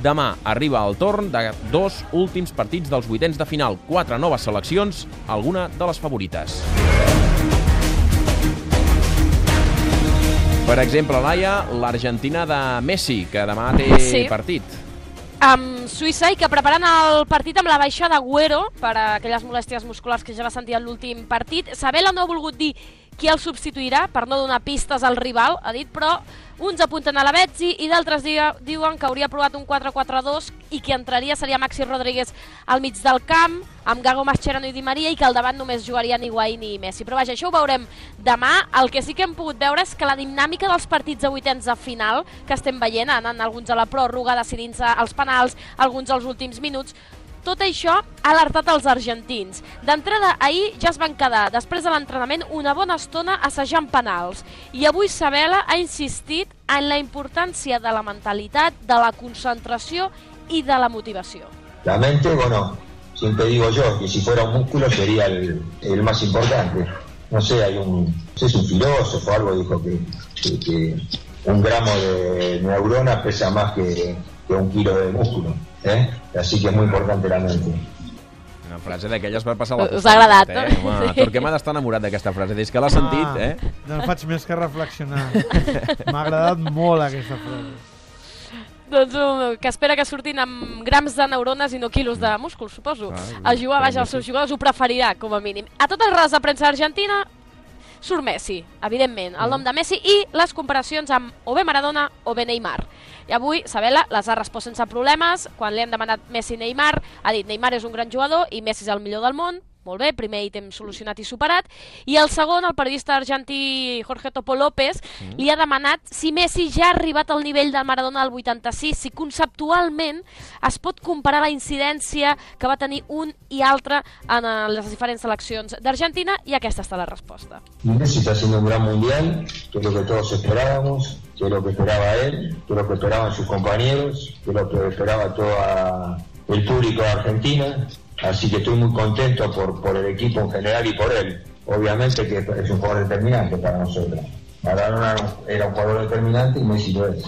Demà arriba el torn de dos últims partits dels vuitens de final. Quatre noves seleccions, alguna de les favorites. Per exemple, Laia, l'Argentina de Messi, que demà té Sí. partit. amb Suïssa i que preparant el partit amb la baixa d'Agüero per a aquelles molèsties musculars que ja va sentir en l'últim partit. Sabela no ha volgut dir qui el substituirà per no donar pistes al rival, ha dit, però uns apunten a la Betzi i d'altres di diuen que hauria provat un 4-4-2 i qui entraria seria Maxi Rodríguez al mig del camp, amb Gago Mascherano i Di Maria i que al davant només jugarien Higuaín i Messi. Però vaja, això ho veurem demà. El que sí que hem pogut veure és que la dinàmica dels partits de vuitens de final que estem veient, anant alguns a la pròrroga, decidint-se els penals, alguns als últims minuts, tot això ha alertat els argentins. D'entrada, ahir ja es van quedar, després de l'entrenament, una bona estona assajant penals. I avui Sabela ha insistit en la importància de la mentalitat, de la concentració i de la motivació. La mente, bueno, siempre digo yo que si fuera un músculo sería el, el más importante. No sé, hay un, no sé si un filósofo algo dijo que, que- que un gramo de neurona pesa más que, que un kilo de músculo. ¿eh? Así que es muy importante la mente. Una frase d'aquelles per passar la Us ha agradat, posteritat, no? Eh? Home, Sí. Torquemada està enamorat d'aquesta frase. Des que l'ha sentit, eh? No faig més que reflexionar. M'ha agradat molt aquesta frase. Doncs um, que espera que surtin amb grams de neurones i no quilos de múscul, suposo. Ah, jugar, vaja, esperem els seus jugadors ho preferirà, com a mínim. A totes les rodes de premsa argentina surt Messi, evidentment, el nom de Messi i les comparacions amb o bé Maradona o bé Neymar. I avui, Sabela les ha respost sense problemes. Quan li han demanat Messi i Neymar, ha dit Neymar és un gran jugador i Messi és el millor del món. Molt bé, primer ítem solucionat i superat. I el segon, el periodista argentí Jorge Topo López, li ha demanat si Messi ja ha arribat al nivell del Maradona del 86, si conceptualment es pot comparar la incidència que va tenir un i altre en eh, les diferents seleccions d'Argentina, i aquesta està la resposta. Messi está haciendo un gran mundial, que es lo que todos esperábamos, que es lo que esperaba él, que es lo que esperaban sus compañeros, que es lo que esperaba todo el público de Argentina. Así que estoy muy contento por, por el equipo en general y por él. Obviamente que es un jugador determinante para nosotros. Maradona era un jugador determinante y Messi lo es.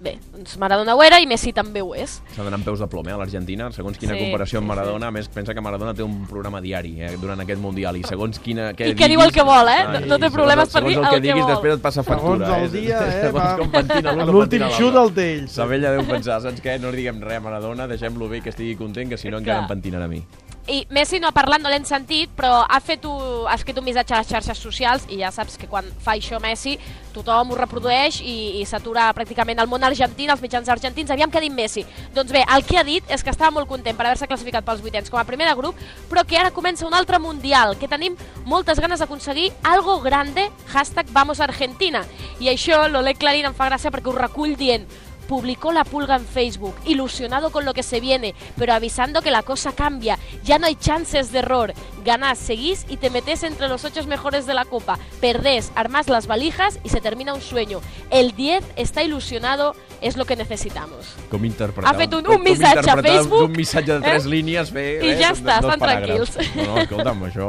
Bé, doncs Maradona ho era i Messi també ho és. S'ha d'anar amb peus de plom, eh, a l'Argentina. Segons quina Sí, comparació amb sí, sí. Maradona, a més pensa que Maradona té un programa diari eh, durant aquest Mundial i segons quina... Què I que diu el que vol, eh? Ai, No té problemes per dir segons el el que que diguis, vol. després et passa factura. Segons el dia, eh, Segons va- L'últim xut el té ell. Sabella deu pensar, saps què? No li diguem res a Maradona, deixem-lo bé, que estigui content, que si no encara em pentinarà a mi. I Messi no ha parlat, no l'hem sentit, però ha fet, un, ha escrit un missatge a les xarxes socials i ja saps que quan fa això Messi tothom ho reprodueix i, i s'atura pràcticament el món argentí, els mitjans argentins. Aviam què ha dit Messi. Doncs bé, el que ha dit és que estava molt content per haver-se classificat pels vuitens com a primer de grup, però que ara comença un altre Mundial, que tenim moltes ganes d'aconseguir algo grande, hashtag Vamos Argentina. I això l'Oleg Clarín em fa gràcia perquè ho recull dient publicó la pulga en Facebook, ilusionado con lo que se viene, pero avisando que la cosa cambia, ya no hay chances de error, ganás, seguís y te metés entre los ocho mejores de la Copa, perdés, armás las valijas y se termina un sueño. El 10 está ilusionado, es lo que necesitamos. Com interpretar... Ha fet un- un missatge a Facebook, Un missatge de tres eh? línies, bé, I eh, ja dos- està, estan paràgrafs. tranquils. No, no, escolta'm, això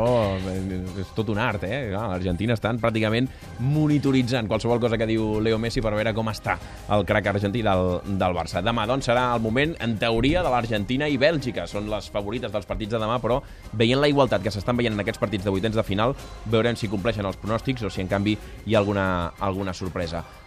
eh, és tot un art, eh? Clar, L'Argentina estan pràcticament monitoritzant qualsevol cosa que diu Leo Messi per veure com està el crac argentí del, del Barça. Demà, doncs, serà el moment, en teoria, de l'Argentina i Bèlgica. Són les favorites dels partits de demà, però veient la igualtat que s'estan veient en aquests partits de vuitens de final, veurem si compleixen els pronòstics o si, en canvi, hi ha alguna, alguna sorpresa.